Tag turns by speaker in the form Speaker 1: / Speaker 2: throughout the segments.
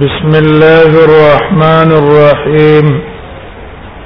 Speaker 1: بسم الله الرحمن الرحيم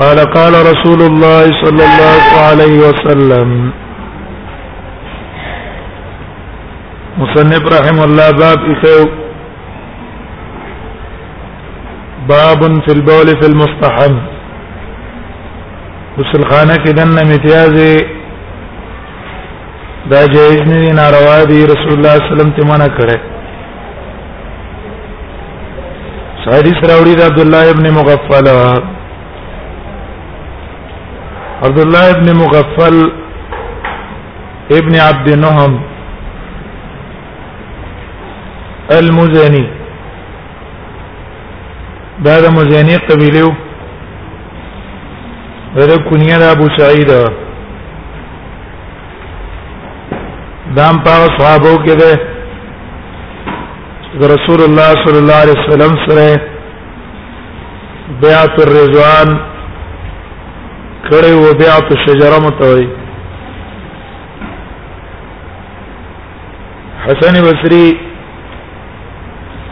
Speaker 1: قال قال رسول الله صلى الله عليه وسلم مصنف رحم الله باب باب في البول في المستحم بس الخانة کې دنه دا جایز نه دی ناروا دی رسول الله صلی الله علیه وسلم ته منع کړه حدیث راوړي د عبد الله ابن مغفل عبد الله ابن مغفل ابن عبد نهم المزني دا د مزني قبيله و دا کنیه د ابو سعید دام په صحابه کې ده رسول الله صلی الله علیه وسلم سره بیعت الرضوان کړي و بیعت الشجره متوي حسن بصری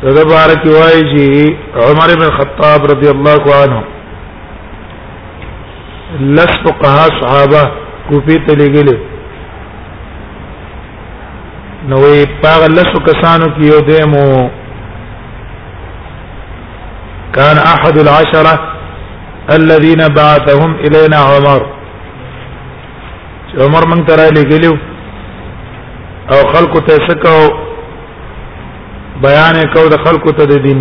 Speaker 1: دغه بارک وایي چې عمر بن خطاب رضی الله عنه لس فقها صحابه کوفه ته لګلې نو وی پاغ لس کسانو کې یو دیمو كان احد العشره الذين بعثهم الينا عمر عمر من ترى لګلو او خلق ته سکو بیان کو د خلق ته د دین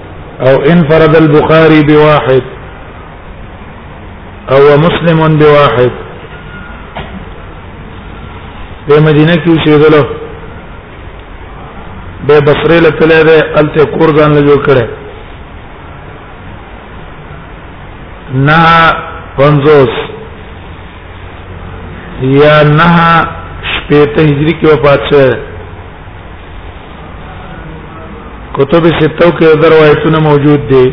Speaker 1: او انفرد البخاري بواحد او مسلم بواحد په مدینه کې اوسېدلو به بصره لتلې ده الته کور ځان له جوړ کړي نه پنځوس یا نه شپېته هجری کې وفات شوه کتب ستو کې د روایتونه موجود دي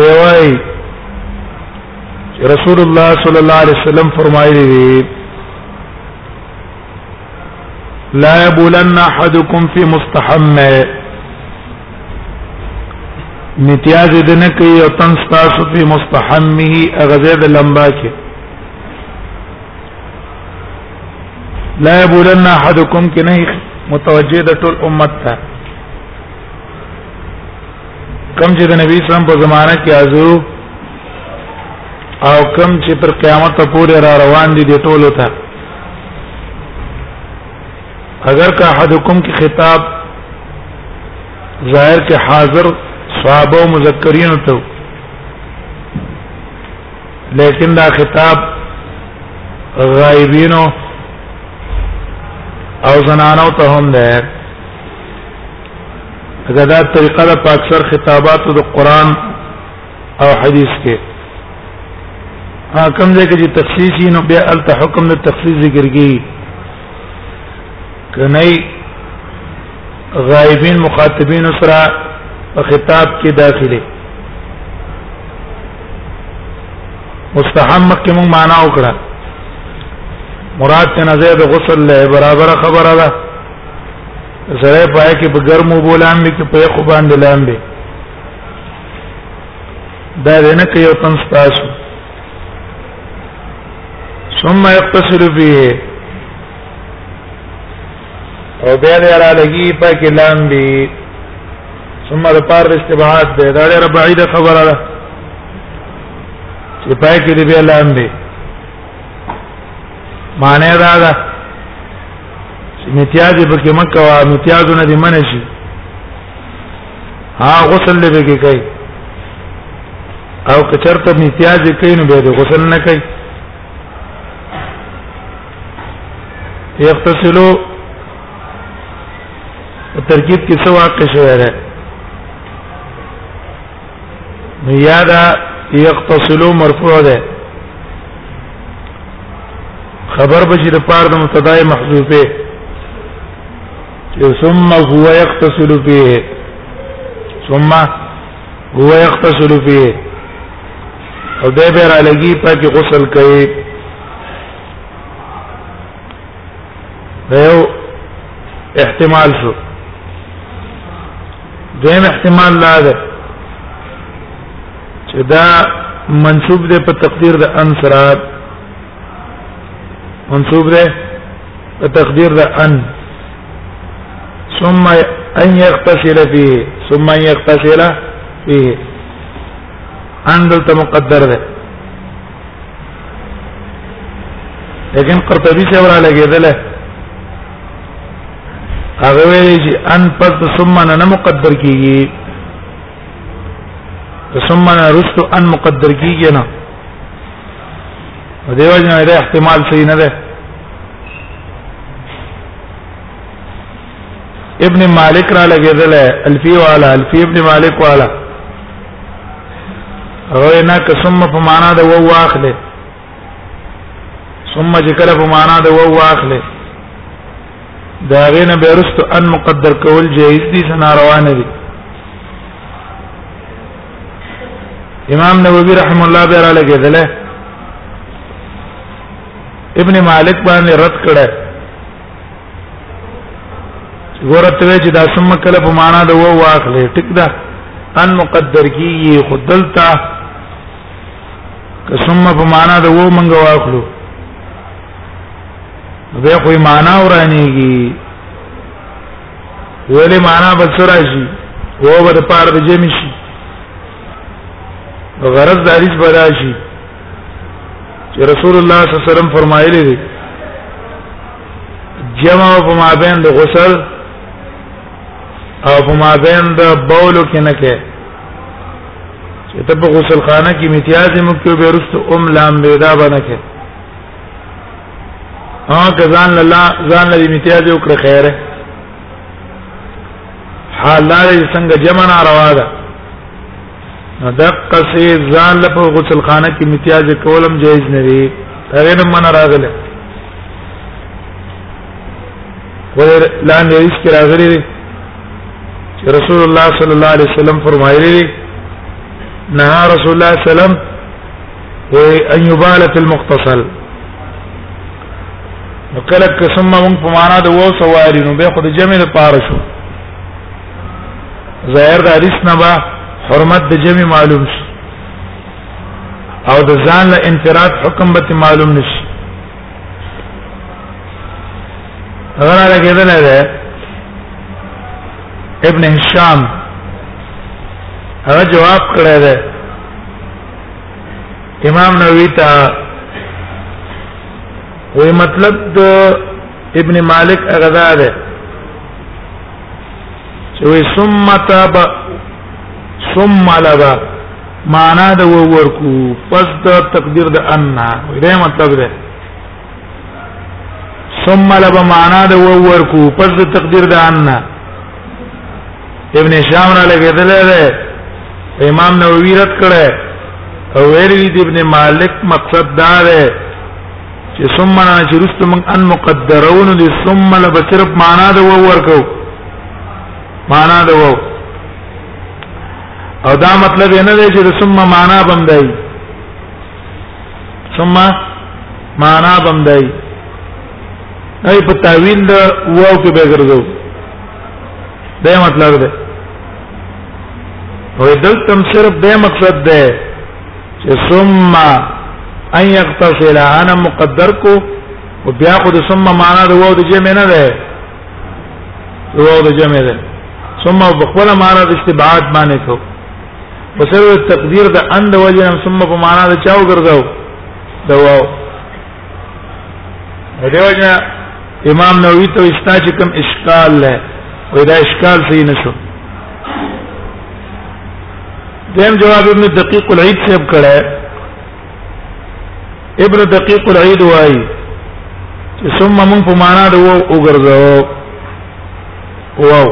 Speaker 1: دی وايي رسول الله صلی الله علیه وسلم فرمایلی دی لا يبولن احدكم في مستحمه امتیاز دې نه کوي او تن تاسو په مستحمه اغزه د لمبا کې لا يبولن احدكم کنه متوجه د ټول امت ته کم چې د نبی اسلام په زمانه کې حاضرو او کم چې تر قیامت پورې را روان دي د ټولو ته اگر کا احدکم کی خطاب ظاهر کې حاضر صحابه او مذکرین ته لیکن دا خطاب غایبینو او زنانو ته هم ده دا دا طریقه د اکثر خطاباتو د قران او حدیث کې حکم دې کې چې تخصیصي نو بیا الته حکم د تخصیص ذکر کیږي کنه غایبین مخاطبین سره په خطاب کې داخله مستحم کې موږ معنا وکړه مراد ته نظر د غسل له برابر خبره ده زره پای کې په ګرمو بولان دي کې په خو باندې لاندې دا نه کوي تنستاسو ثم يقتصر فيه او بیا دې را لګي په کلام دی ثم د پار استبعاد دی دا ډېر بعید خبره ده چې پای کې دې بیا لام دی معنی دا ده چې امتیاز په کې مکه وا امتیازونه دې منشي ها غسل لږه کې کوي او که چرته میتیاج کوي نو به غسل نه کوي یغتسلو ترکیب کې څه واقع شوی دی نو یادا یغتسلو مرفوع ده خبر بشیر پار د مبتدا محذوفه ثم هو يغتسل فيه ثم هو يغتسل فيه او به به را لګي په کې غسل کوي دیو احتمال شو دویم احتمال لا ده چې دا منسوب ده په تقدیر د انصرات منصوب ده په تقدیر ده ان ثم ان يغتسل فيه ثم ان يغتسل فيه ان دلته مقدر ده لیکن قرطبي سے ورا لګیدل هغه ویلي چې ان پس ثم نه مقدر کیږي ثم نه رستو ان مقدر کیږي نه دیو جن دا احتمال صحیح نه ده ابن مالک را لګیدل الفی والا الفی ابن مالک والا او نه قسم په معنا د وو واخله ثم ذکر په معنا د وو واخله دا غینه بیرست ان مقدر کول جایز دي سنا روان دي امام نووي رحم الله بیا را لګیدل ابن مالک باندې رد کړه ورته وی چې دا ثم کله په معنا د وو واخلې ټیک ده ان مقدر کیږي خدلتا که ثم په معنا د وو منګه واخلو بیا خو معنا ورانیږي ویلې معنا به سره شي وو به د پار د جمع شي غرض د حدیث برا شي چې رسول الله صلی الله علیه وسلم فرمایلی دی جمع په مابین د غسل او په مابین د بولو کې نه کې چې ته په غسل خانه کې امتیاز مکتوب ورست ام لام بيدا باندې کې ها کزان لالا ځان لري امتیاز وکړه خیره حال دار څنګه جمع ناروا ده دقه سي ځان له په غسل خانه کې امتیاز کولم جایز نه دی هغه نه من راغله ور لاندې هیڅ کې راغلي دي چې رسول الله صلی الله علیه وسلم فرمایلی نه رسول الله صلی الله علیه وسلم و ان يبال في المختصل نو کله قسم مونږ په معنا د وو سوال نو به خود جمع د پاره شو ظاهر د حدیث نه با حرمت د جمع معلوم شي او د ځان له انفراد حکم به معلوم نشي غره لګیدل ده ابن هشام هغه جواب کړی دی امام نووي ته وی مطلب د ابن مالک اغدا ده چې وی ثم تاب ثم لبا معنا د ورکو پس د تقدیر د ان دا مطلب ده ثم لبا معنا د ورکو پس د تقدیر د ان ابن هشام را لګیدل دی امام نووي رد کړه او ویلی دی ابن مالک مقصد دا ده چې ثم انا چرست من ان مقدرون دي ثم لا بصرف معنا ده وو ورکو معنا ده وو او دا مطلب نه دی چې ثم معنا بندای ثم معنا بندای ای په تعویل وو کې به ګرځو دا مطلب دی او دلته صرف دا مقصد دی چې ثم ان يغتسل انا مقدر کو او بیا خو د ثم معنا د وو د جمع نه ده وو د جمع ده ثم بخبل معنا د استبعاد باندې کو وسره تقدیر د اند وجه ثم په معنا د چاو ګرځاو دا وو دیو جنا امام نووي ته استا چې کوم اشکال لای وای دا اشکال صحیح نشو دیم جواب ابن دقیق العید صاحب کړه ابن دقیق العید وای چې ثم من په معنا د وو وګرځو واو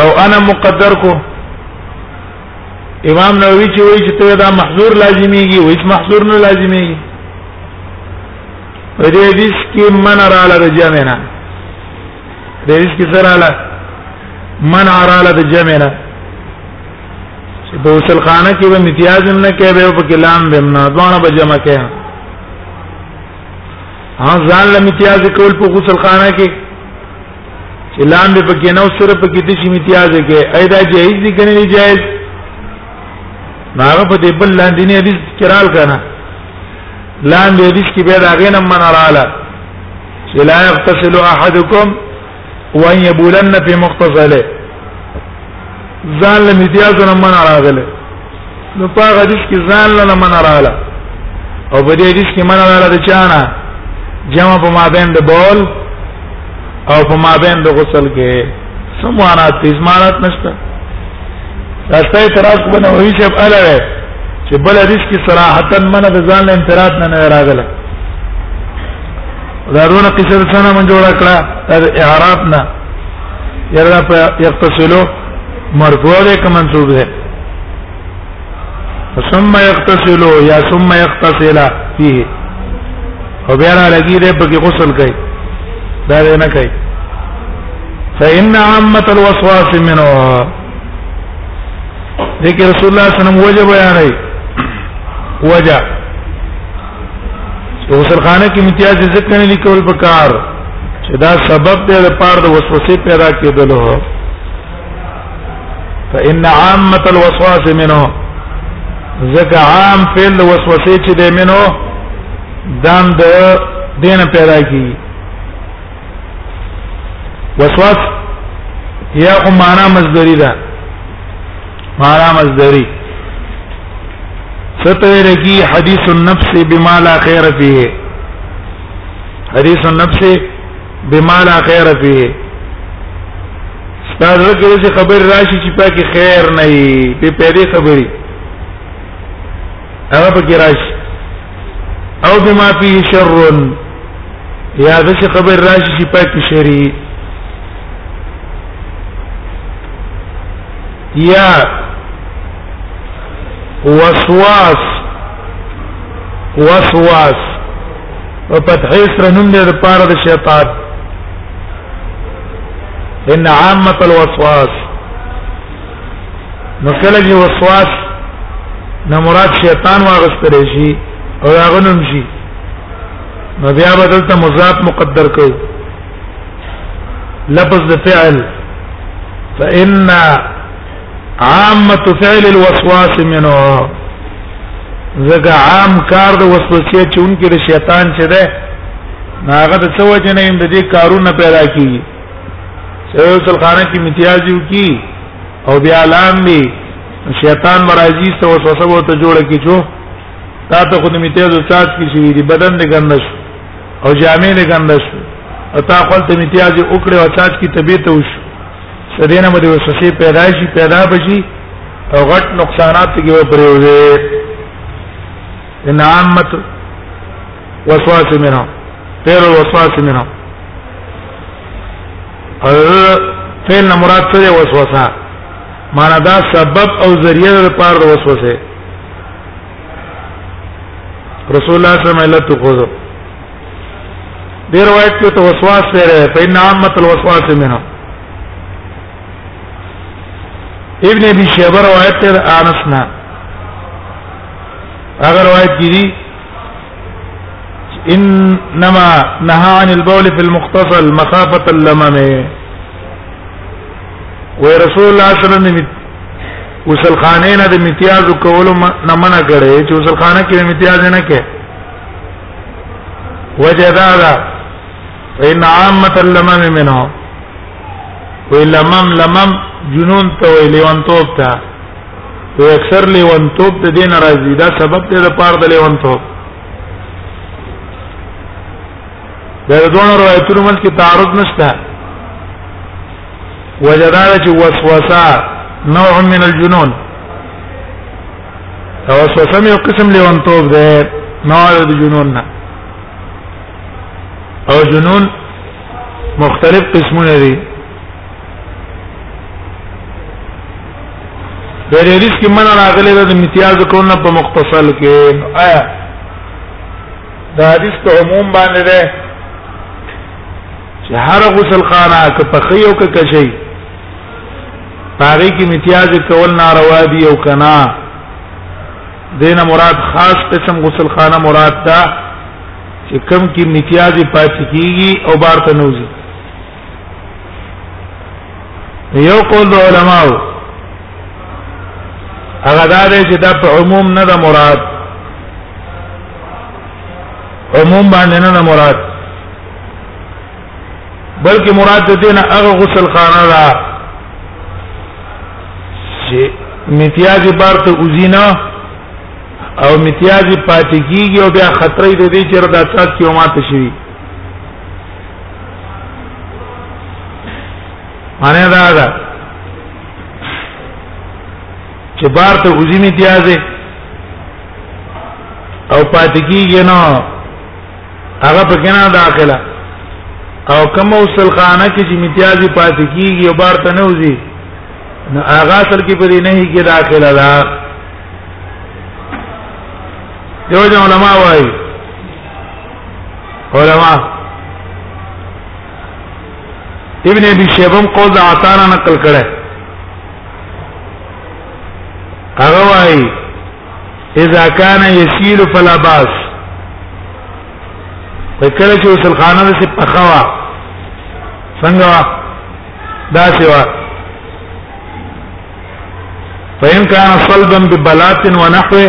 Speaker 1: او انا مقدر کو امام نووي چې وایي چې ته دا محظور لازميږي وایي محظور نه لازميږي په دې حدیث کې من رااله د جمع نه دې حدیث کې سره رااله من رااله د جمع نه چې په وصل خانه کې به امتیاز هم نه کوي او په کلام به هم نه دوه به جمع کوي ها ځان له امتیاز کول په غسل خانه کې چلان دې پکې نو صرف پکې د شي امتیاز کې ایدا جایز دي کنه نه جایز هغه په دې بل لاندې نه حدیث کرال کنه لاندې حدیث کې به راغې نه من رااله چې لا يغتسل احدكم وان يبولن في مختصله ځان له امتیاز نه منع راغله نو په حدیث کې ځان له منع راغله او په دې حدیث کې منع راغله د چانه جمع په مابین د بول او په مابین د غسل کې سمانات تیزمانات نشته تاسو اعتراض کو نه وایي چې اله وي چې بل حدیث کې صراحتا منع د ځان له انفراد نه نه راغله دارونه قصه څنګه من جوړ کړه تر اعراب نه یلا په یقتصلو مرفوع ده که منصوب ده ثم یقتصلو یا ثم یقتصلا فيه او بیا را لګی ده په غسل کوي دا نه کوي فإن عامة الوسواس منه ذکر رسول الله صلی الله علیه وسلم وجه بیانای وجه په غسل خانه کې امتیاز ذکر نه لیکول پکار چې دا سبب دی د پاره د وسوسې پیدا کېدلو فإن عامة الوسواس منه ځکه عام فعل وسوسې چې دی منه دام د دین پیدا کی وسواس یا معنا مصدری ده مارا مصدری ستوی لکی حدیث النفس بما لا خیر فیه حدیث النفس بما لا خیر فیه ستاسو کله چې خبر راشي چې پاکي خیر نه وي په پیری خبري هغه پکې راشي او بما فيه شر یا د څه خبر راشي چې پکې شری یا وسواس وسواس او فتح سره نوم دی د پاره د شیطان ان عامه الوسواس نو کله چې وسواس نه مراد شیطان واغستل شي او هغه نوم شي نو بیا بدلته مضاف مقدر کوي لفظ د فعل فإن عامة فعل الوسواس منه زګه عام کار د وسوسې چې انکه د شیطان چې ده ناغه د څه وجه نه د دې کارونه پیدا کیږي یو سل خانه کې امتیازي وکي او بیا لام می شیطان مرাজি ته وسوسه وته جوړ کی چو تا ته خود امتیاز او چاچ کی شي دی بدن دې ګندش او جامع دې ګندش او تا خپل ته امتیاز وکړي او چاچ کی طبيعت وش سدینه مده وسوسه پیدا شي پیدا بشي او غټ نقصانات کې و پریوځي ان عامت وسواس منها غیر وسواس منها او فعل نه مراد څه دی وسوسه معنا دا سبب او ذریعہ لپاره وسوسه رسول الله صلی الله علیه وسلم علت دې روایت کې ته وسواس سره په ان عامه الوسواس منه ابن ابي شيبه روایت ته انس نه هغه روایت دي انما نهى عن البول في المختصر مخافه اللمم ورسول الله صلی الله علیه وسلم وصل خانه نه د امتیاز کولو نه منع کړي چې وصل خانه کې امتیاز نه کې وجه دا ده ان عامه اللمم منه وی لمم لمم جنون ته وی لیوانتوب ته په اکثر لیونتوب د دین راځي دا سبب دی د پاره د لیونتوب د دوه روایتونو منځ کې تعارض نشته وجدار چې وسوسه نوع من الجنون او وسوسه یو قسم لیونتوب دی نوع د جنون نه او جنون مختلف قسمونه دي بریریس کې من راغلی د امتیاز کولو په مختصل کې آیا دا حدیث په عموم باندې ده چې هر غسل خانه که په خيو کې کشي پاره کې امتیاز کول ناروا دي او کنا دینه مراد خاص قسم غسل خانه مراد ده چې کم کې امتیاز پاتې کیږي او بار ته نوځي یو قول د علماو هغه دا دی چې دا په عموم نه ده مراد عموم باندې نه ده مراد بلکې مراد د دین هغه غسل خانه ده چې امتیاز بار ته وزینا او امتیاز پاتې کیږي او بیا خطرې د دې چر د اچات کیو ماته شي معنی دا ده چې بار ته وزي می تیازه او پات کیږي نو هغه په کنا داخله او کوم وصل خانه کې چې امتیازي پات کیږي او بار ته نه وزي نو هغه اصل کې پرې نه کې داخله ده دیو جن علماء وایي علماء ابن ابي شيبه قول د عطانا نقل کړه هغه وايي اذا كان يسيل فلا باس وکړه چې وصل خانه د پخوا څنګه دا سیوا فإن كان صلبا ببلات ونحوه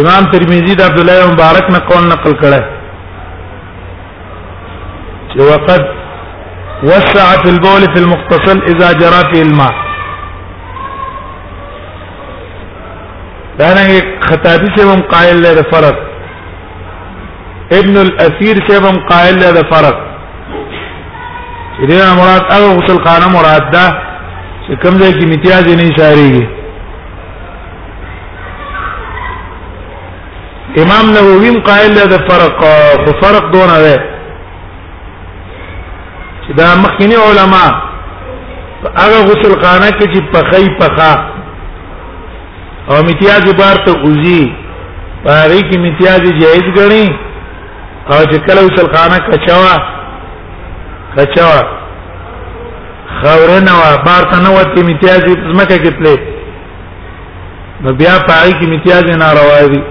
Speaker 1: امام ترمذی د عبد الله مبارک نه قول نقل کړه چې وقد وسع في البول في المختصل اذا جرى في الماء دا نه خطابی سے هم قائل له فرق ابن الاثیر سے هم قائل له فرق دې مراد هغه غسل خانه مراد ده چې کوم ځای کې امتیاز نه شاریږي امام نووي قائل ده فرق خو فرق دونه ده چې دا مخکنی علما هغه غسل خانه کې چې پخې پخا او امتیاز بار ته اوزی پاره کې امتیاز جایز غني او چې کله غسل خانه کچوا کچوا خورنه وا بار ته نو ته امتیاز زمکه کې تلې نو بیا پای کې امتیاز نه راوړی دی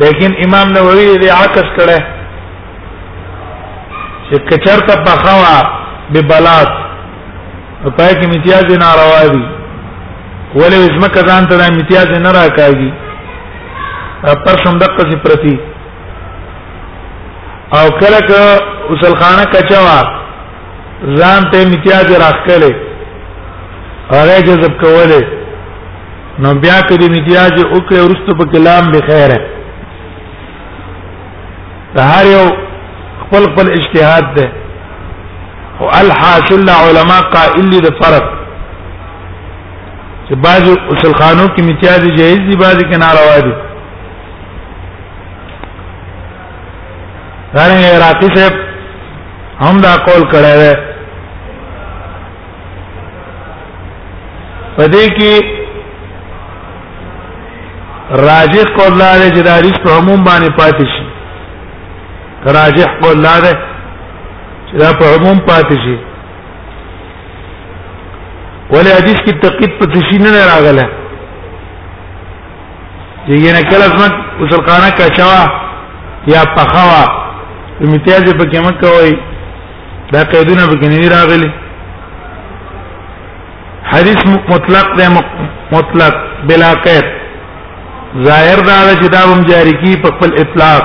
Speaker 1: لیکن امام نووي دې عکس کړه چې کچرته پخوا به بلات پای کې امتیاز نه راوړی دی ولې اسمه کزان ته امتیاز نه راکاږي پر شم دقه سي پرتی او کله که وسلخانه کچوا ځان ته امتیاز راخلې هغه جذب کوله نو بیا کړي امتیاز او کړي ورستو په کلام به خیر ہے هر یو خپل خپل اجتهاد ده او الحاصل علماء قائل دي فرق چې بعض اصل خانو کې امتیاز جایز دي بعض کې ناروا دي دارنګ عراقی صاحب هم دا قول کړی دی په دې کې راجح قول لا دی چې د حدیث په عموم باندې پاتې شي راجح قول لا دی چې دا په عموم پاتې شي ولې حدیث کې تقید په تشین نه راغله یګنه کله زمت وصل خانه کا چوا یا پخوا امتیاز په کې مکه وای دا قیدونه په کې نه راغلي حدیث مطلق ده مطلق بلا قید ظاهر دا چې دا هم جاری کی په خپل اطلاق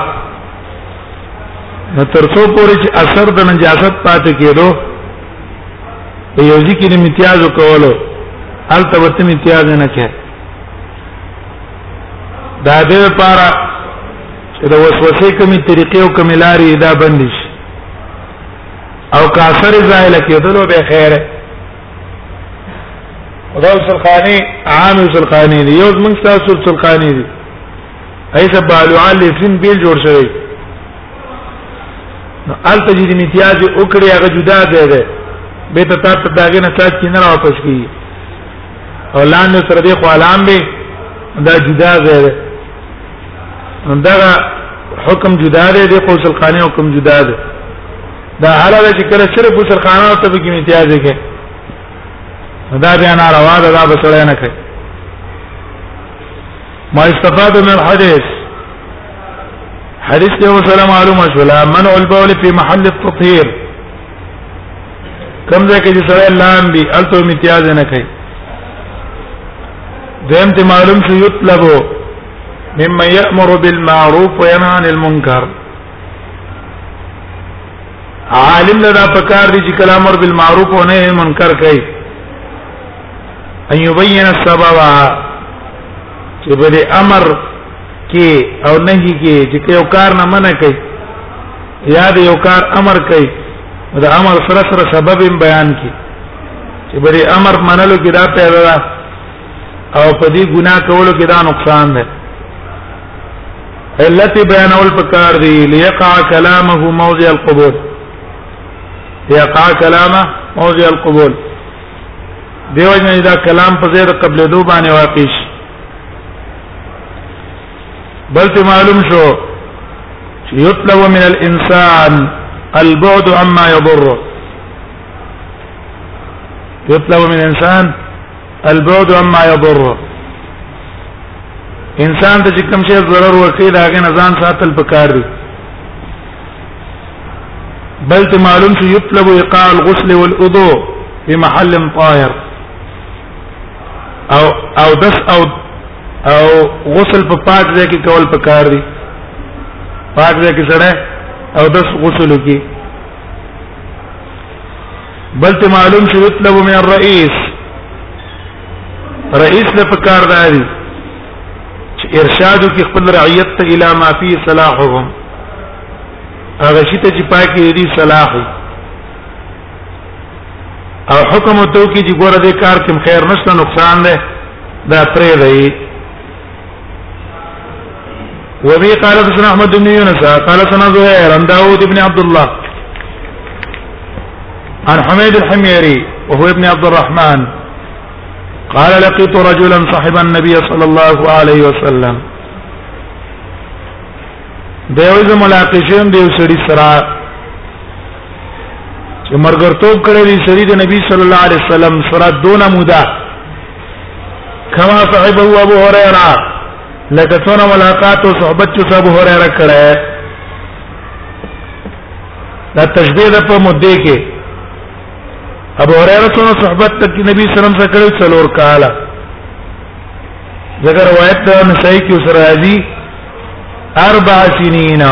Speaker 1: نو ترڅو پورې چې اثر د نجاست پاتې کېدو په یو ځکه امتیاز وکولو البته امتیاز نه کړي دا د لپاره چې د وسوسې کمی طریقې او کمی لارې دا بندي شي او کاثر زایل کېدلو به خیره خدا سلخانی عام سلخانی دی یو موږ تاسو سلخانی دی ایسه بالو علی فین بیل جوړ شوی نو الته چې امتیاز وکړي هغه جدا دی به ته تاسو داګه نه تاسو کینه واپس کیږي اولان نو سره دی خو علام دی دا جدا ځای دی دا حکم جدا دی د قوسل خانه حکم جدا دی دا حالا چې کله صرف قوسل خانه ته به کې امتیاز کې دا بیا ناروا ده دا به سره نه کوي ما استفاد من الحديث حديث يوم سلام علوم شولا منع البول في محل التطهير کوم ځای کې چې سره لام بي الته امتیاز نه کوي دیم ته معلوم شو یطلبو مما یامر بالمعروف وینهى عن المنکر عالم لدا پکار دي چې کلام امر بالمعروف او نهي عن المنکر کوي ان يبين السبب چې بده امر کې او نه هیږي چې یو کار نه منع کوي یا د یو کار امر کوي د امر سره سره سبب بیان کی چې بری امر منلو کې دا پیدا ده او په دې ګناه کولو کې دا نقصان ده علت بیانول پکار دی ليقع كلامه موضع القبول ليقع كلامه موضع القبول دیو جن دا کلام په زیر قبل دو باندې واقع شي بلته معلوم شو يطلب من الانسان البعد عما يضر يطلب من الانسان البعد عما يضر انسان ته کوم شی ضرر ورکړي دا غي نزان ساتل پکار دي بل ته معلوم شي يطلب ايقاع الغسل والوضوء في محل طاهر او او دس او او غسل په پاک ځای کې کول پکار دي پاک ځای کې سره او دس غسل کې بل ته معلوم شي يطلب من الرئيس رئيس له پکار دی چې ارشاد کې خپل رعیت ته اله ما فی صلاحهم هغه شي ته چې پاکي دي صلاح او حکم تو کی چې ګوره دې کار کې خیر نشته نقصان ده دا پرې دی وبي قال حدثنا احمد بن يونس قال حدثنا زهير عن داوود بن عبد الله عن حميد الحميري وهو ابن عبد الرحمن قال لقيت رجلا صاحب النبي صلى الله عليه وسلم دی وې زه ملاقات شوم دی سړي سره چې مرګرتوب کړی دی سړي د نبی صلی الله علیه وسلم سره دونه موده کما صاحب ابو هريره لکه څونه ملاقات او صحبت چې ابو هريره کړه دا تشبيه ده په مدې کې ابو هريره څونه صحبت تک نبی صلی الله علیه وسلم سره کړو څلور کاله ذکر روایت نسائی کې سره راځي اربع سنین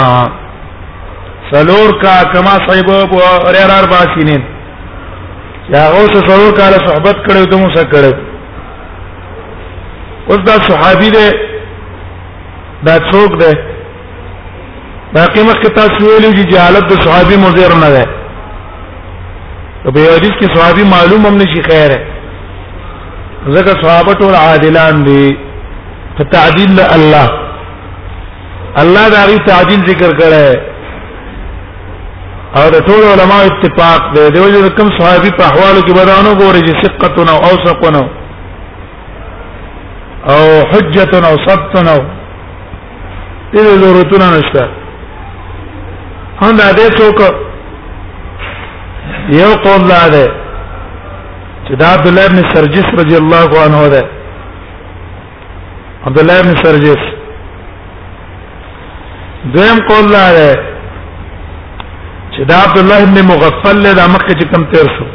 Speaker 1: سلور کا کما صاحب ابو هريره اربع سنین یا اوس سلور کا له صحبت کړو ته مو سره کړو اوس دا صحابي دی دا څوک دی باقي مخکې تاسو ویلو چې جهالت د صحابي مزیر نه ده په حدیث کې صحابي معلوم هم نشي خیره زګه صحابه ټول عادلان دي په تعدیل له الله الله دا غي تعدیل ذکر کړي او د ټول علما اتفاق دی د وجه کوم صحابي په احوالو کې بدانو ګوري چې ثقتنا او اوثقنا او حجتنا او ثبتنا دې ضرورتونه نشته هم دا دې څوک یو قول دا ده چې دا عبد الله بن سرجس رضی الله عنه ده عبد الله بن سرجس دویم قول لا ده چې دا عبد الله بن مغفل له مکه چې کم تیر شو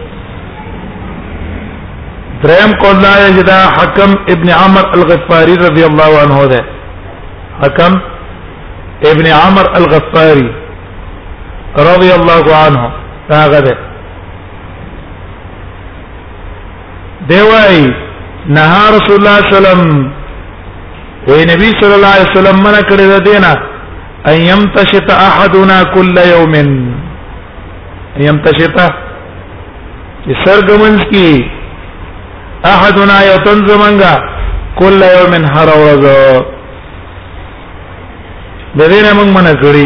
Speaker 1: دریم قول لا ده چې دا حکم ابن عمر الغفاری رضی الله عنه ده حکم ابن عمر الغفاری رضی الله عنه هغه ده دی وای نه رسول الله صلی الله علیه وسلم وی نبی صلی الله علیه وسلم منع کړی دا دینا ان يمتشط احدنا كل يوم ان يمتشط سرګمنس کی احدنا یتن زمنګا كل يوم هر ورځ د دې نه موږ منع کړی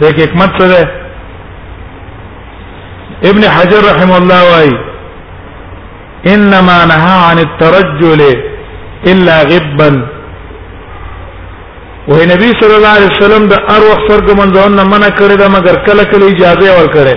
Speaker 1: دې کې حکمت څه ده ابن حجر رحم الله وايي انما نهى عن الترجل الا غبا وې نبی صلی الله علیه وسلم د اروح سرګ منځونه منع کړی دا مگر کله کله اجازه ورکړي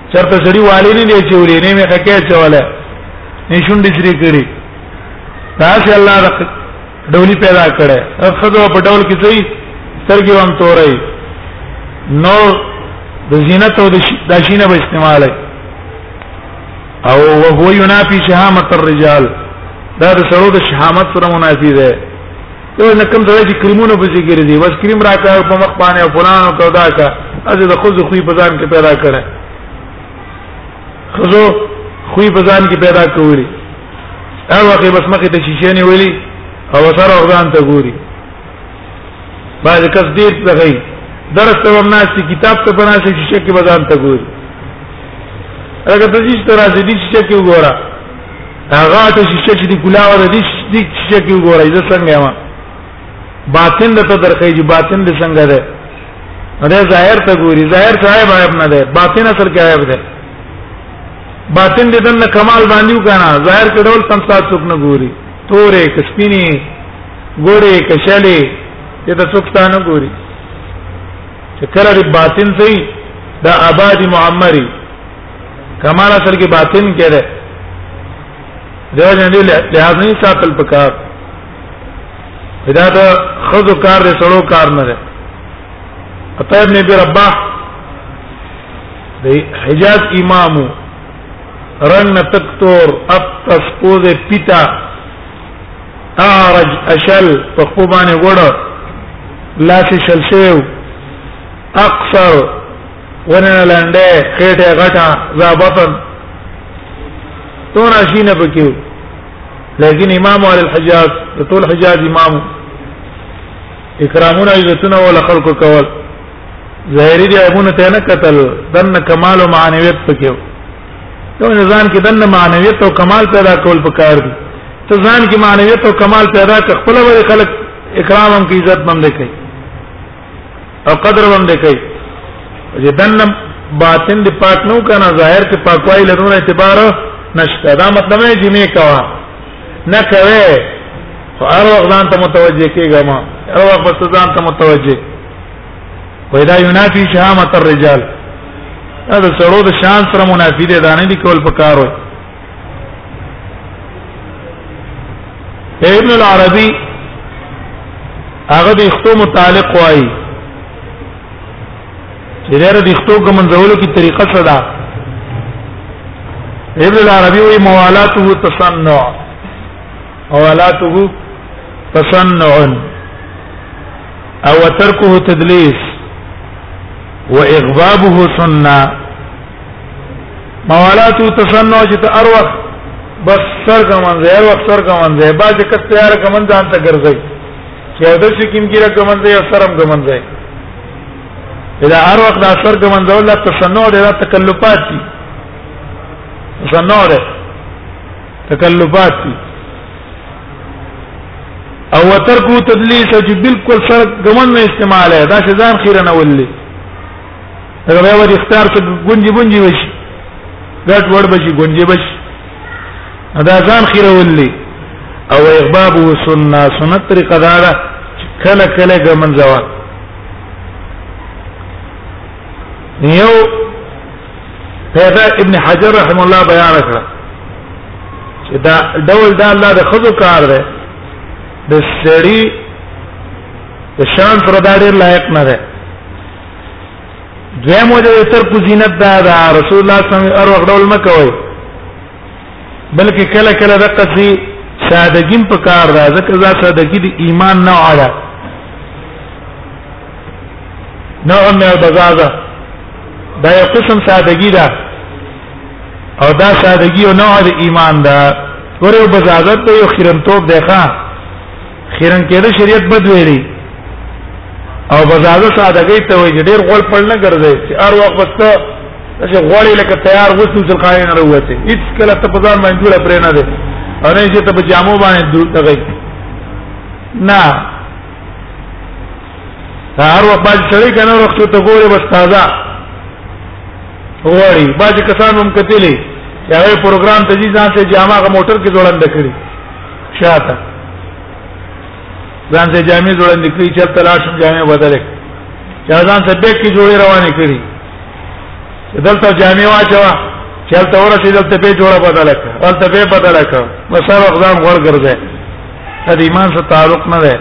Speaker 1: چرته سړي والي نه دی چې ولې نه مې خکې چواله نشون دې سری کړی تاسو الله د ډولی پیدا کړي خدو په ډول کې صحیح سترګې وم تورې نو د زینت او د شینه به استعمال او وهو ينافي شهامت الرجال دا د سرو د شهامت سره منافي ده یو نه کوم ځای چې کریمونه په ذکر دي بس کریم راکا په مخ باندې او فلان او کدا کا از د خو خو په ځان کې پیدا کړه خو خو په ځان کې پیدا کوي هر وخت بس مخ ته شیشه نه ویلي او سره ځان ته ګوري باز کس دې ته غي درس ته ومناس کتاب ته بناس شیشه کې بزان ته ګوري هغه ته چې تر ازدي شیشه کې وګوره هغه ته شیشه چې دی ګلا ور دي دې شیشه کې وګورای زه څنګه ما باطن ته درکې چې باطن دې څنګه ده دا ظاهر ته ګوري ظاهر صاحب عیب نه ده باطن اثر کې عیب ده باطن دې دنه کمال باندې وکانا ظاهر کې ډول تمثال څوک نه ګوري تورې کسپینی ګورې کشلې دې ته څوک نه ګوري چې کله باطن سي دا آباد معمري کمال اصل کې باطن کې ده دا نه دی لحاظ نه ساتل پکار دا ته خذو کار دې سړو کار نه ده عطا ابن ابي رباح د حجاز امام رنگ نه تکتور اپس کوزه پیتا اعرج اشل په خوبانه وړه لاس شل شیو اقصر ونه لاندې خېټه غټه زابطن تون شینه پکې لیکن امام علی الحجاز ټول حجاز امام اکرامونه عزتونه ول خلق کول ظاهری دی ابونه ته نه قتل دنه کمال او معنویت پکې یو ځان کې دنه معنویت او کمال پیدا کول پکار دي ته ځان کې معنویت او کمال پیدا کړ خپل ور خلق اکرام هم کی عزت مند کوي او قدر هم دی کوي چې دنه باطن دی پاک نو کنه ظاهر ته پاکوالي له نور اعتبار نشته دا مطلب نه چې نه کوا نه کوي خو هر وخت ځان ته متوجه کېږه ما هر وخت بس ځان ته متوجه پیدا ینافی شهامت الرجال دا سړو د شان سره منافی دي دا نه دي کول پکار وي ابن العربي هغه د اختو متعلق وایي چې دا د اختو کوم ځولو کی طریقه څه ده ابن العربي وایي موالاته تصنع موالاته تصنع او ترکه تدلیس واغبابه سنه موالات او تسنع چې ته هر وخت بس سر کمن دی هر وخت سر کمن دی باز کس تیار کمن ځان ته ګرځي چې او د څه کیم کیره کمن دی او سرم کمن دی دا هر وخت دا سر کمن دی ولا تسنع دی دا تکلفات دي تسنع دی تکلفات دي او ترکو تدلیس چې بالکل سر کمن نه استعمال ہے دا شزان خیره نه ولې هغه به ور اختیار شو ګونجي ګونجي وشي ګټ وړ بشي ګونجي بشي ادا ځان خیرولې او اغباب وسنا سنت طریقه دا ده کله کله ګمن ځوا یو پیدا ابن حجر رحم الله بیان کړ چې دا ډول دا الله د خزو کار دی د سړی د شان پر دا ډیر لایق نه دی دویم وجه د ترک زینت دا دا رسول الله صلی الله علیه وسلم ارو غډول مکوي بلکې کله کله د قصي سادګیم په کار دا ځکه دا سادګی د ایمان نه اړه نوع من البزازه دا یو قسم سادګی ده او دا سادګی او نوع د ایمان ده ورو بزازت ته یو خیرنتوب دی ښا خیرن کېده شریعت بد ویلي او بزاده سادهګۍ ته وایي ډېر غول پړ نه ګرځي چې هر وخت بس ته چې غوړې لکه تیار غوښتل چې قای نه وروته هیڅ کله ته په ځان باندې جوړ پرې نه ده او نه چې ته په جامو باندې دور تغی نه هر وخت باندې سړی کنه وخت ته ګوره بس تازه غوړي باج کسان هم کتلې چې هغه پروګرام ته ځي ځان ته جامه غ موټر کې جوړند کړی شاته ځان ته جامع جوړندې کړی چې تلاشم جامع بدلې چا ځان ته بیگ کې جوړې روانې کړی دلته جامع واچوا چلته ورته دلته به جوړه بدلې کړه دلته به بدلې کړه مسار اقدام غوړ ګرځي دا ایمان سره تعلق نه ده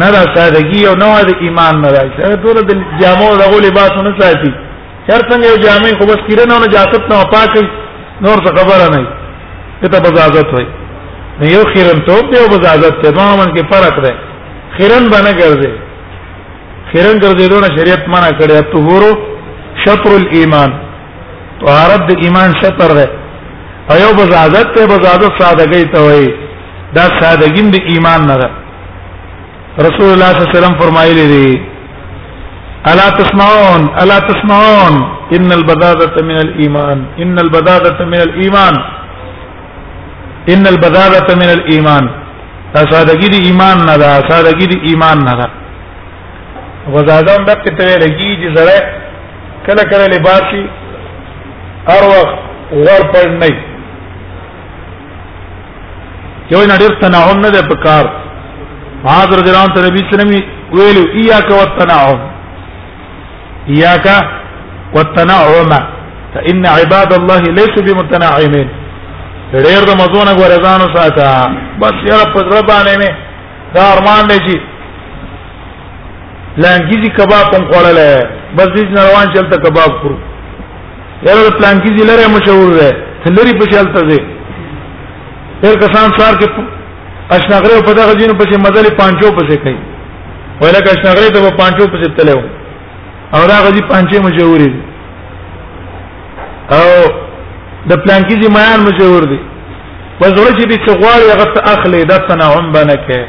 Speaker 1: نه دا سادگی او نه د ایمان نه راځي ټول د جامو دغه لباسونه ساتي هر څنګه یو جامع خو بس کیرنه او نجاست نه پاکي نور څه خبره نه وي ته بزازت وي نو یو خیرن ته یو بزازت ته ما من کې فرق ده خیرن باندې ګرځي خیرن ګرځي دونه شریعت منع کړی ته ورو شطر الايمان طهارت د ایمان شطر ده او یو بزازت ته بزازت سادهګۍ ته وي دا سادهګي د ایمان نه ده رسول الله صلی الله علیه وسلم فرمایلی دی الا تسمعون الا تسمعون ان البذاذه من الايمان ان البذاذه من الايمان ان البذاذه من الايمان دا سادگی دی ایمان نه دا سادگی دی ایمان نه دا غزاده هم دغه ته لګي چې زړه کله کله لباسي هر وخت ور پر نه یو نه ډیر تناعم نه ده په کار معاذ رضی الله عنه نبی صلی الله ویلو ایاک والتناعم ایاک والتناعم فان عباد الله ليسوا بمتناعمين ډیر د مزونه غورزانو ساته بس یاره په ربانه مې دا ارمان دی چې لانګیزي کباب هم خوړلې بس دې روان چلته کباب خورو یاره پلان کې ضلع لري مشهور دی تلری په شالته دی ډېر کسان څار کې اشنغره په دغه جنو په مزل پانچو پسې کوي ویل که اشنغره ته په پانچو پسې تلو او دا غزي پانچې مشهور دي او د پلان کې ځمایان مشهور دي وزړه چې دې څغواړي هغه ته اخلي د تنعم بنکه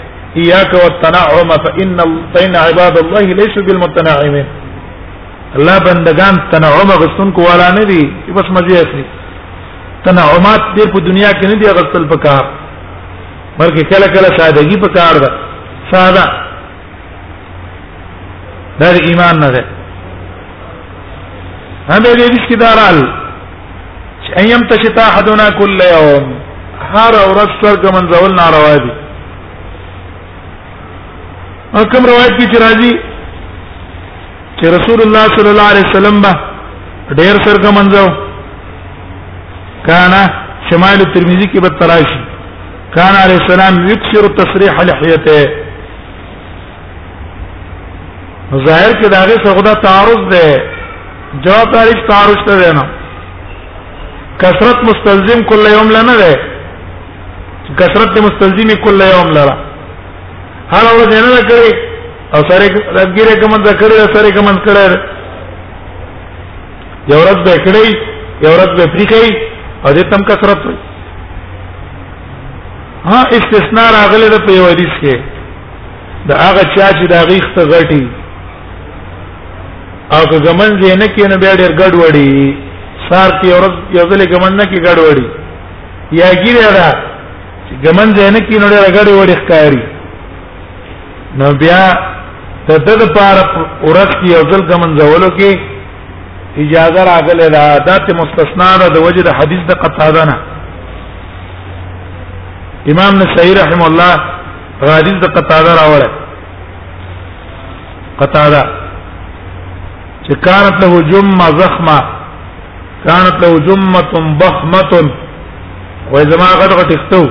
Speaker 1: اياك والتنعم فان فان عباد الله ليسوا بالمتنعمين الله بندگان تنعم غستون کولا نه دي چې بس مزه اخلي تنعمات دې په دنیا کې نه دي غستل پکار بلکې کله کله سادهګي پکار ده ساده دا ایمان نه ده هم دې دې کې دارال چې ايام تشتا حدنا كل يوم هر ورځ څرګ منځول ناروا دي کوم روایت کې راځي چې رسول الله صلی الله علیه وسلم به ډېر سرګه منځو کانا شمال ترمذی کې به تراشی کان علی السلام یکثر تصریح لحیته ظاهر کې داغه څخه تعارض ده جواب تعریف تعارض ته ده نه کثرت مستلزم کل یوم لنه ده کثرت مستلزمی کل یوم لرا هر ورځ نه کړی او سره راتګره کوم د کړی سره کوم کړی یو ورځ به کړی یو ورځ به پریکای او دې تم کثرت وي ها استثناء راغله د په حدیث کې دا هغه چا چې دا غیخت غټي او که زمن یې نه کینې بیا ډېر ګډ وړي سار کې ورځ یو ځلې ګمن نه کې ګډ وړي یا ګیره دا ګمن یې نه کینې ډېر ګډ وړي ښکاری نو بیا د د لپاره اورس کې یو ځل کمنځولو کې اجازه راغله دا دات مستثنا ده د وجه د حدیث د قطاده نه امام نسائی رحم الله حدیث د قطاده راوړل قطاده چې كانت له جمعه زخمه كانت له جمعه ضخمه وای زما غټ غټ اختو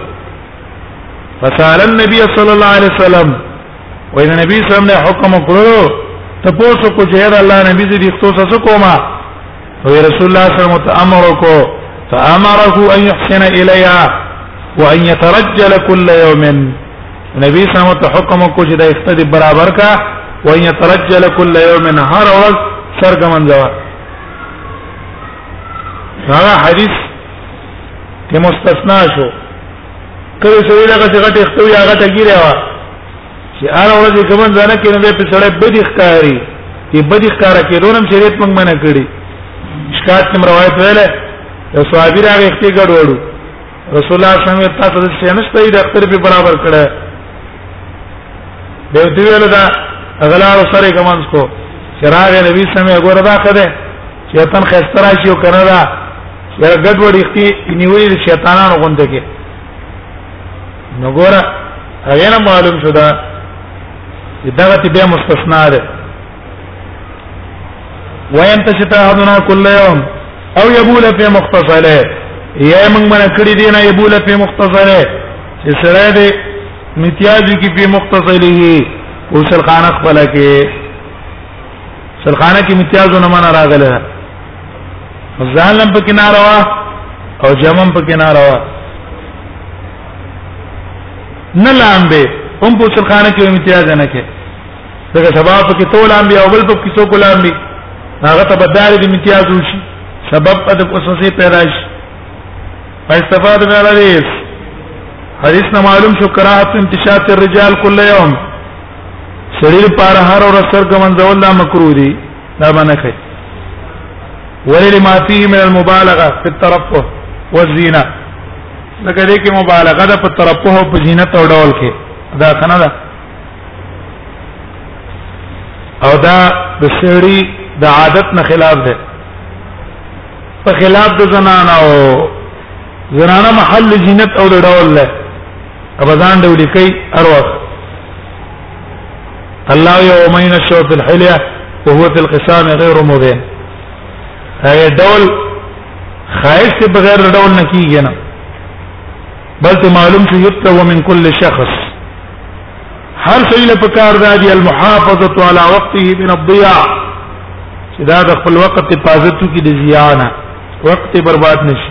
Speaker 1: فسال النبي صلى الله عليه وسلم وان النبي صلى الله عليه وسلم حکم کړو ته پوسو کو چې دا الله نبی دې ختو سس کوما وی رسول الله صلی الله عليه وسلم امر کو فامره ان يحسن اليها وان يترجل كل يوم نبی صلی الله عليه وسلم حکم کو چې دا اختد برابر کا وان يترجل كل يوم هر ورځ سرګمن ځوا هغه حدیث ته مستثنا شو کله چې دغه څنګه ته خپل هغه ته ګیره وا چې هر ورځ کوم ځنه کې نه په سړې بدی ښکاری تی بدی ښکارا کې دونم شریعت موږ منع کړی شکایت کوم روایت ویل یو صحابي راغی خپل ګډوډو رسول الله صلی الله علیه وسلم تاسو د شنس ته د اختر په برابر کړه به دی ویل دا اغلا سره کومنس کو چراغ نبی سمه ګور دا کده چې وطن خسته راشي او کنه دا یو ګډ وډی خپل نیولې شیطانانو غونډه کې نو ګوره هغه نه معلوم شو دا دغه تی به مستثنا ده وین تشتاهدنا کل یوم او یبول فی مختصله یا موږ من کړی دی نه یبول فی مختصله چې سره دې امتیاز کی فی مختصله اوسل خانه خپل کې سرخانه کې امتیازو نه معنا راغله ځانم په کناره وا او جمم په کناره وا نه لامبه هم په سرخانه کې امتیاز نه کې دغه سبب په کې تول امبي او بل په کې څوک لامبي هغه ته بدار دي امتیاز وشي سبب په دغه څه پیدا شي استفاده نه لري حدیث نه معلوم شو کراهت انتشاط الرجال كل يوم سړي لپاره هر ورځ سر کمنځول دا مکروه دي دا باندې کوي ولې ما فيه من المبالغه في الترفه والزينه لکه دې کې مبالغه ده په ترفه او په زینت او ډول کې دا څنګه ده او دا د سړي د عادت نه خلاف ده په خلاف د زنانه او زنانه محل زینت او ډول له ابزان دی ولیکي هر وخت الله يومين الشو في الحليه وهو في القسام غير مبين هغه ډول خایس ته بغیر ډول نه کیږي نه بلته معلوم شي یتو من كل شخص هر شي له پکار دی المحافظه على وقته من الضياع چې دا د خپل وخت حفاظت کی د زیانه وخت برباد نشي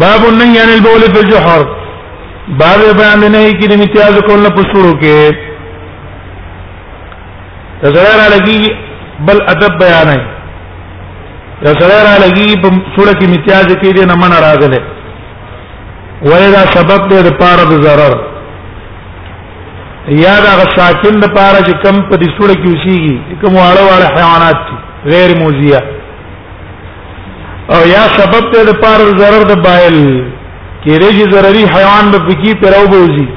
Speaker 1: باب النهي عن البول في الجحر باب بیان نه کی د امتیاز کول نه پسورو کې تزرار لګي بل ادب بیان نه تزرار لګي په سورو کې امتیاز کې دې نه من راغله ولدا سبب دې د پاره د zarar یا دا ساکن د پاره چې کم په دې سورو کې وشيږي کوم واړه واړه حیوانات دي غیر موزیه او یا سبب ته د پار ضرر د بایل کې رېږي ضرري حیوان به پکې پرو بوزي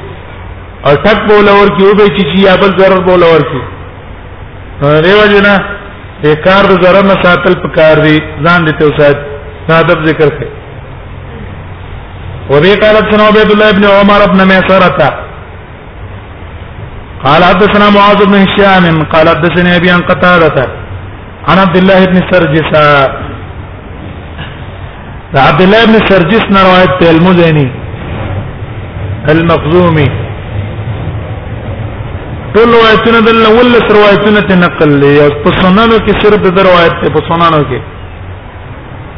Speaker 1: او ټک بوله ور کې وبې چې یا بل ضرر بوله ور کې دیو جنا د کار د ضرر نه ساتل پکار دی ځان دې ته وسات سادب ذکر کړي وبه قالت سن عبد الله ابن عمر ابن ميسرة قال حدثنا معاذ بن هشام قال حدثني ابي عن قتاده عن عبد الله بن سرجس عبد الله بن سرجس روایت المزني المخزومي ټول روایتونه د اول روایتونه ته نقل لې او په سننو کې صرف د روایت ته په سننو کې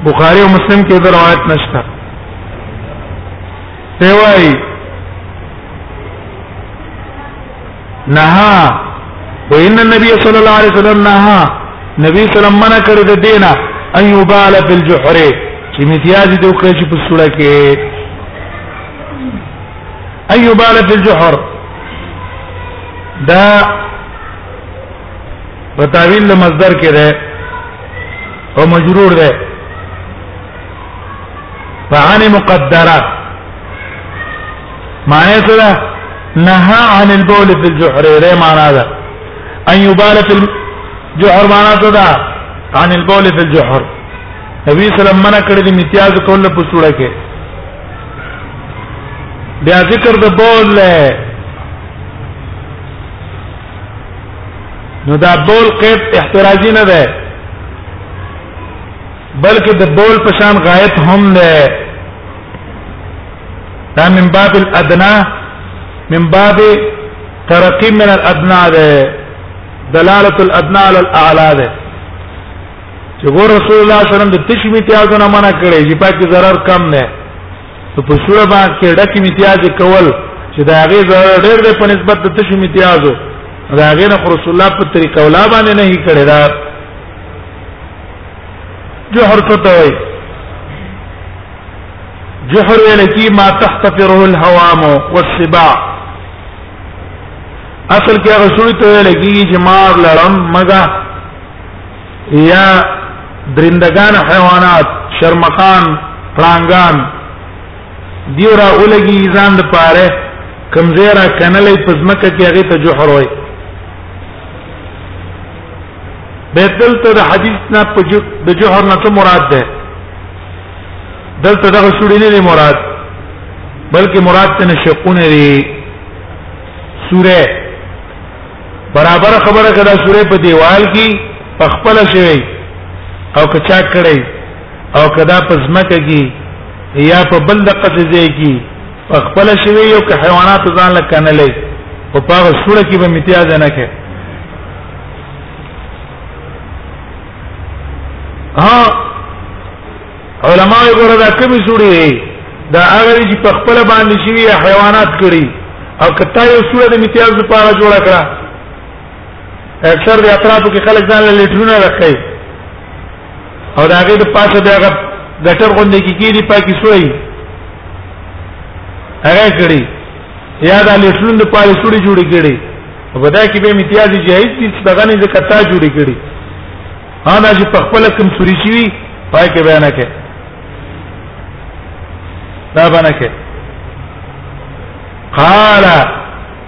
Speaker 1: بخاری او مسلم کې د روایت نشته دی وای نها وان النبي صلى الله عليه وسلم نها نبی صلی الله علیه وسلم منع کړی د دینه ان یبال فی الجحر چې امتیاز دې وکړي چې په سوره کې ان یبال فی الجحر دا په تعویل مصدر کې ده او مجرور ده فعن مقدره معنی څه ده نهى عن البول في الجحر ری معنا ده ان يبال في الجحر معنا څه ده عن البول في الجحر نبی صلی الله علیه وسلم منع کړی د امتیاز کول په سوره کې بیا ذکر د بول له نو دا بول قید احتراجی نه ده بلکې د بول په شان غایت هم ده دا من باب الادنى من باب ترقی من الادنى ده دلاله الادنى على الاعلى ده چې ګور رسول الله صلی الله علیه وسلم د تشمی امتیازونه منع کړي چې پاکي zarar کم نه ته په سوره باندې کې ډکه امتیاز کول چې دا غي zarar ډېر دی په نسبت د تشمی امتیازو دا غي نه رسول الله په طریقه ولا باندې نه کړي دا جوهر څه ته وایي جوهر ویل کی ما تحتفره الهوام والسباع اصل کې هغه سوري ته ویل کی چې مار لړم مګه یا درندگان حیوانات شرمخان پړانګان دیو را اولګي ځان د پاره کمزیرا کنلې پزمکه کې هغه ته جوهر وایي به دلته د حدیث نه د جوهر نه مراد ده دلته دغه شوړې نه مراد بلکې مراد ته نشقونه دي سوره برابر خبره کړه سوره په دیوال کې پخپل شوی او کچا کړی او کدا پزمکه کې یا په بل دقه ځای کې په خپل شوی یو که حیوانات ځان له کنه لې او په هغه سوره کې به امتیاز نه کې ها علماء ګوره دا کومې سوره دا هغه چې په خپل باندې شوی حیوانات کړی او کته یو سوره د امتیاز لپاره جوړ کړه اکثر د اطرافو کې خلک ځان له لیټرونه راخی او دا غي د پاسه بیا غ ګټر غونډه کې کیږي پاکي سوی هغه کړي یا د لټون د پاره سوري جوړ کړي په دا کې به امتیاز جایز دي چې دغه نه زکتا جوړ کړي ها دا چې په خپل کوم سوري شي پای کې بیان کړي دا باندې کې قال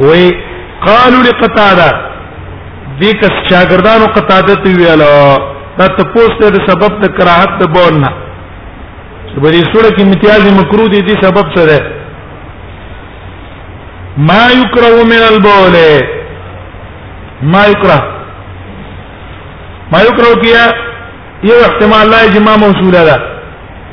Speaker 1: وی قالو لقتاده دې کس شاګردانو قتاده ته ویل دا ته پوسټه د سبب د کراهت ته بونه چې په دې سوره کې امتیاز مکروه دي دې سبب څه ده ما یکره من البول ما یکره ما یکره کیا یو احتمال لا اجماع موصوله ده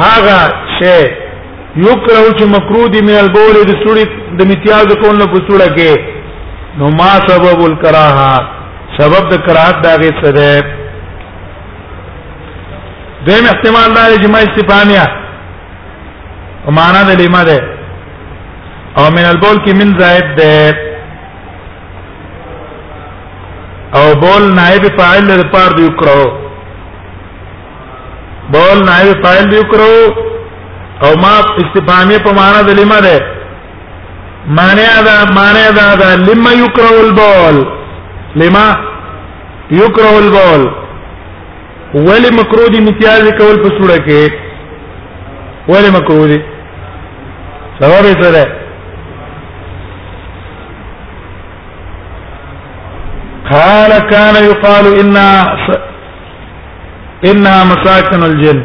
Speaker 1: هغه شی یکره چې مکروه دی من البول د سړي د امتیاز کول نه پسوړه کې نو ما سبب الکراهه سبب د کراهت دا غي څه ده دیم احتمال دا چې ما استفهامیا او معنا د لما ده او من البول کې من زائد ده او بول نائب فاعل لپاره دی کرو بول نائب فاعل دی کرو او ما استفهامی په معنا د لما ده معنی دا معنی دا دا لما یکره البول لما یکره البول ولی مکروه دي امتیاز کول په سوره کې ولی مکروه دي سبب یې څه ده قال كان يقال ان انها مساكن الجن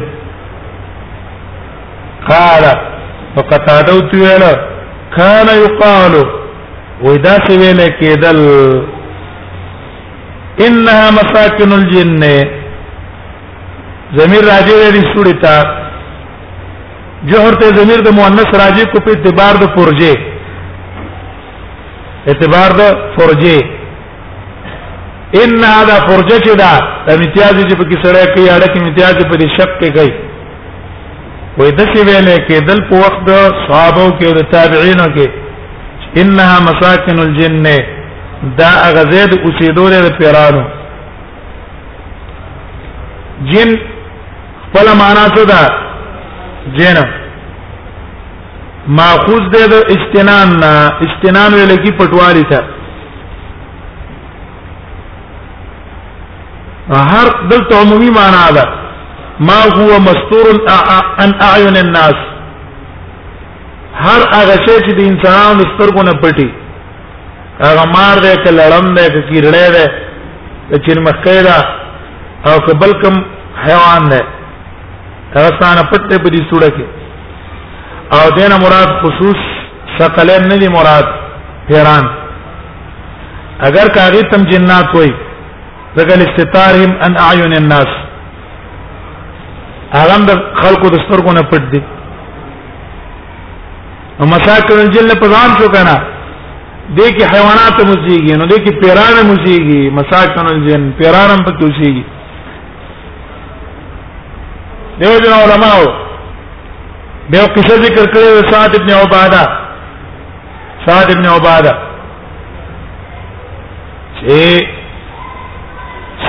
Speaker 1: قال فقتاده ویل كان يقال ودا څه ویل کېدل انها مساكن الجن ضمیر راجع دی سوري تا جوهر ته ضمیر د مؤنث راجع کو په اعتبار د پرجه اعتبار د پرجه ان دا پرجه چې دا د امتیاز چې په کې سره کوي اړه کې امتیاز په دې شک کې کوي وې د څه ویلې کې دل په وخت د صحابه کې او د تابعینو کې انها مساکن الجن دا غزید اوسېدو لري پیرانو جن خپل معنا څه ده جن ماخوذ ده د استنان نه استنان ویل کی پټوالی ته هر دلته عمومي معنا ده ما هو مستور عن اعين الناس هر هغه شی چې د انسانانو سترګو نه پټي هغه مار دی که لړم دی که کیرړی دی که چرمخی ده او که بل کوم حیوان دی هغه ستانه پټ په دې سوره کې او دینه مراد خصوص ثقلین نه دی مراد پیران اگر کاغی تم جنات وای ځکه استتارهم ان اعین الناس هغه د خلکو د سترګو نه پټ دي او مساکن الجن په ځان شو کنه دې کې حیوانات موسیږي نو دې کې پیران موسیږي مساکن الجن پیرانم په توسیږي دیو جن علماء دیو قصه ذکر کړی و سعد ابن عباده سعد ابن عباده چې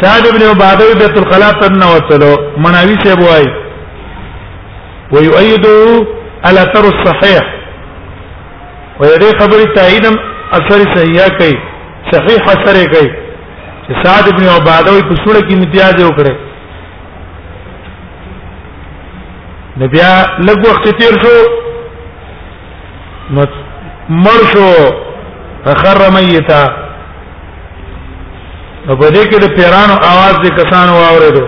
Speaker 1: سعد ابن عباده بیت الخلا ته نوتلو مناوی سی بوای ويؤيده على تر الصحيح ويدي خبري تاییدم اثر صحیح کوي صحیح اثر کوي چې سعد ابن عباده په سوره کې امتیاز وکړي نو بیا لږ وخت تیر شو نو مر شو فخر میتا نو په دې کې د پیرانو आवाज د کسانو واورېدو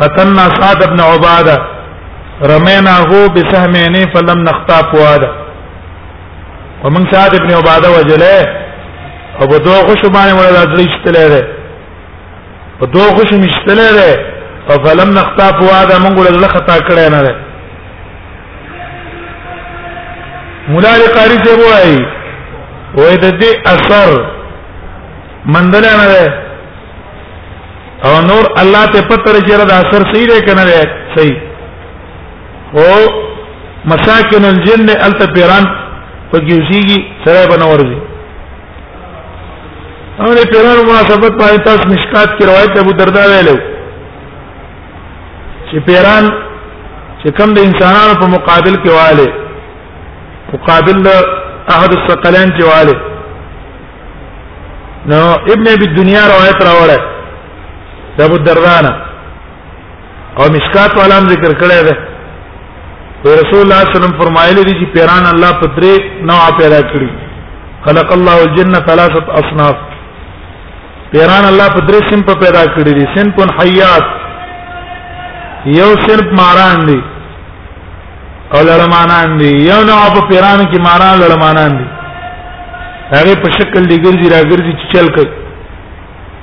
Speaker 1: قتلنا سعد ابن عباده رمینا هو بسهمینه فلم نخطا فواده ومن سعد ابن عباده وجله او په دوه خوش باندې مولا دادلی شتلې ده په دوه خوش مشتلې ده او فلم نخطا فواده موږ له خطا کړې نه ده مولا قاری ته وایي وې د دې اثر مندل نه ده او نور الله ته پتر چې را د اثر صحیح ده کنه ده صحیح او مساکن الجن الته پیران پکې اوسېږي سره بنورځي او دې پیرانو مناسبت باندې تاسو مشکات کې روایت ابو دردا ویلو چې پیران چې کم د انسانانو په مقابل کې والے مقابل احد الثقلين کې والے نو ابن ابي الدنيا روایت راوړل د ابو الدردانه او مشکات والا ذکر کړی دی رسول الله صلی الله علیه وسلم فرمایلی دی چې پیران الله په درې نوع پیدا کړی خلق الله الجن ثلاثه اصناف پیران الله په درې سم په پیدا کړی دي سن پن حیات یو صرف ماران دي او لړمانان دي یو نو په پیران کې ماران لړمانان دي هغه په شکل دی ګرځي را ګرځي چې چل کوي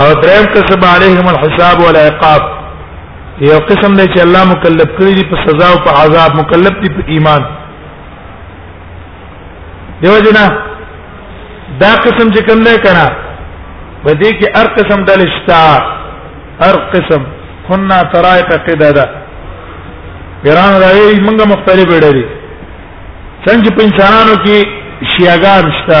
Speaker 1: او دریم قسم علیهم الحساب والعقاب یو قسم دی چې الله مکلف کړی دی په سزا او په عذاب مکلف دی په ایمان دیو جنا دا قسم چې کوم نه کنا په دې کې هر قسم د لشتا هر قسم كنا طرائق قددا پیران راوی موږ مختلف ډېر دي څنګه په انسانانو کې شیاګان شته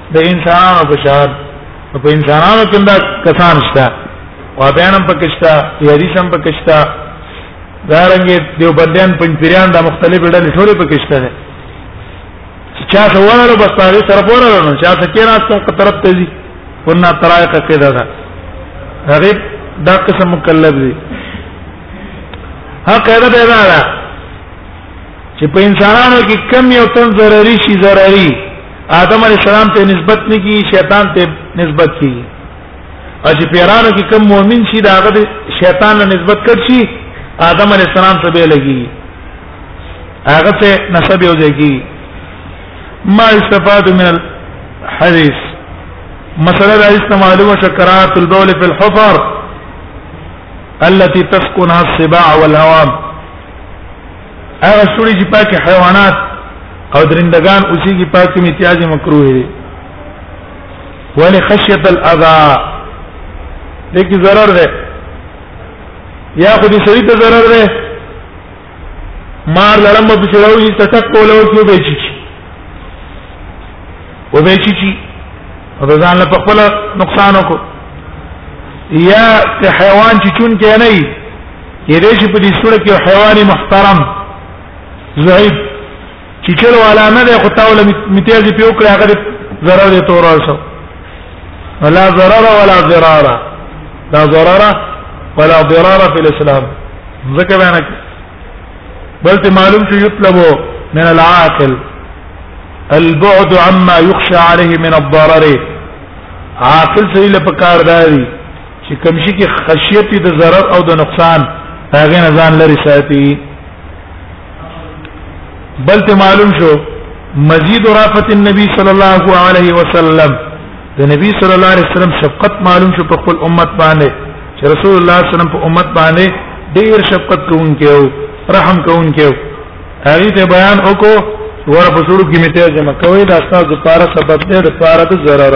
Speaker 1: د انسانانو په شان په انسانانو کې دا کسان شته او بیانم پکشتا یادیشم پکشتا دارنګه دیو بندیان پنځپیران دا مختلف ډلې ټول پکشتا دي چا څه ورلو بس هغه طرف ورلو نو چا څه کې راځه په طرف ته دي ورنه طرایقه کې دا ده هغه دا قسم مکلف دي هغه قاعده پیدا ده چې په انسانانو کې کم یو تن ضروري شي ضروري آدم علی السلام ته نسبت نه کی شیطان ته نسبت کی او چې پیرانو کې کم مؤمن شي دا هغه شیطان له نسبت کړ شي آدم علی السلام ته به لګي هغه ته نسب یو ځای ما استفاد من الحديث مسألة رئيس معلومة شكرات البول في الحفر التي تسكنها السباع والهوام هغه سوري چې پاکي حیوانات او درندگان اوسې کې پاکي امتیاز مکروه دي ولی خشیت الاذا دګي ضرر ده یا خو دې سړي ته ضرر ده مار لړم په چړاوي ستټک کولو کې به چی و به چی چی او ځان له خپل نقصان وکړو یا حیوان چې چون کې نه کېدای شي په دې سوره کې حیوان محترم زعیب چې چل والا نه ده خو تاول متیازي په وکړه هغه ضرر دي تور اوسه ولا ضرر ولا ضرار لا ضرر ولا ضرار في الاسلام ذکر انا بل ته معلوم چې يطلب من العاقل البعد عما يخشى عليه من الضرر عاقل سړي لپاره کار دی چې کوم شي کې خشیت د ضرر او د نقصان هغه نه ځان لري ساتي بل ته معلوم شو مزید رافت النبي صلی الله علیه وسلم د نبی صلی الله علیه وسلم شفقت معلوم شو په خپل امت باندې چې رسول الله صلی الله علیه وسلم په امت باندې ډیر شفقت کوونکی او رحم کوونکی هغه ته بیان وکړو ور په سړو کې میته جمع کوي دا تاسو لپاره سبب دی د لپاره د ضرر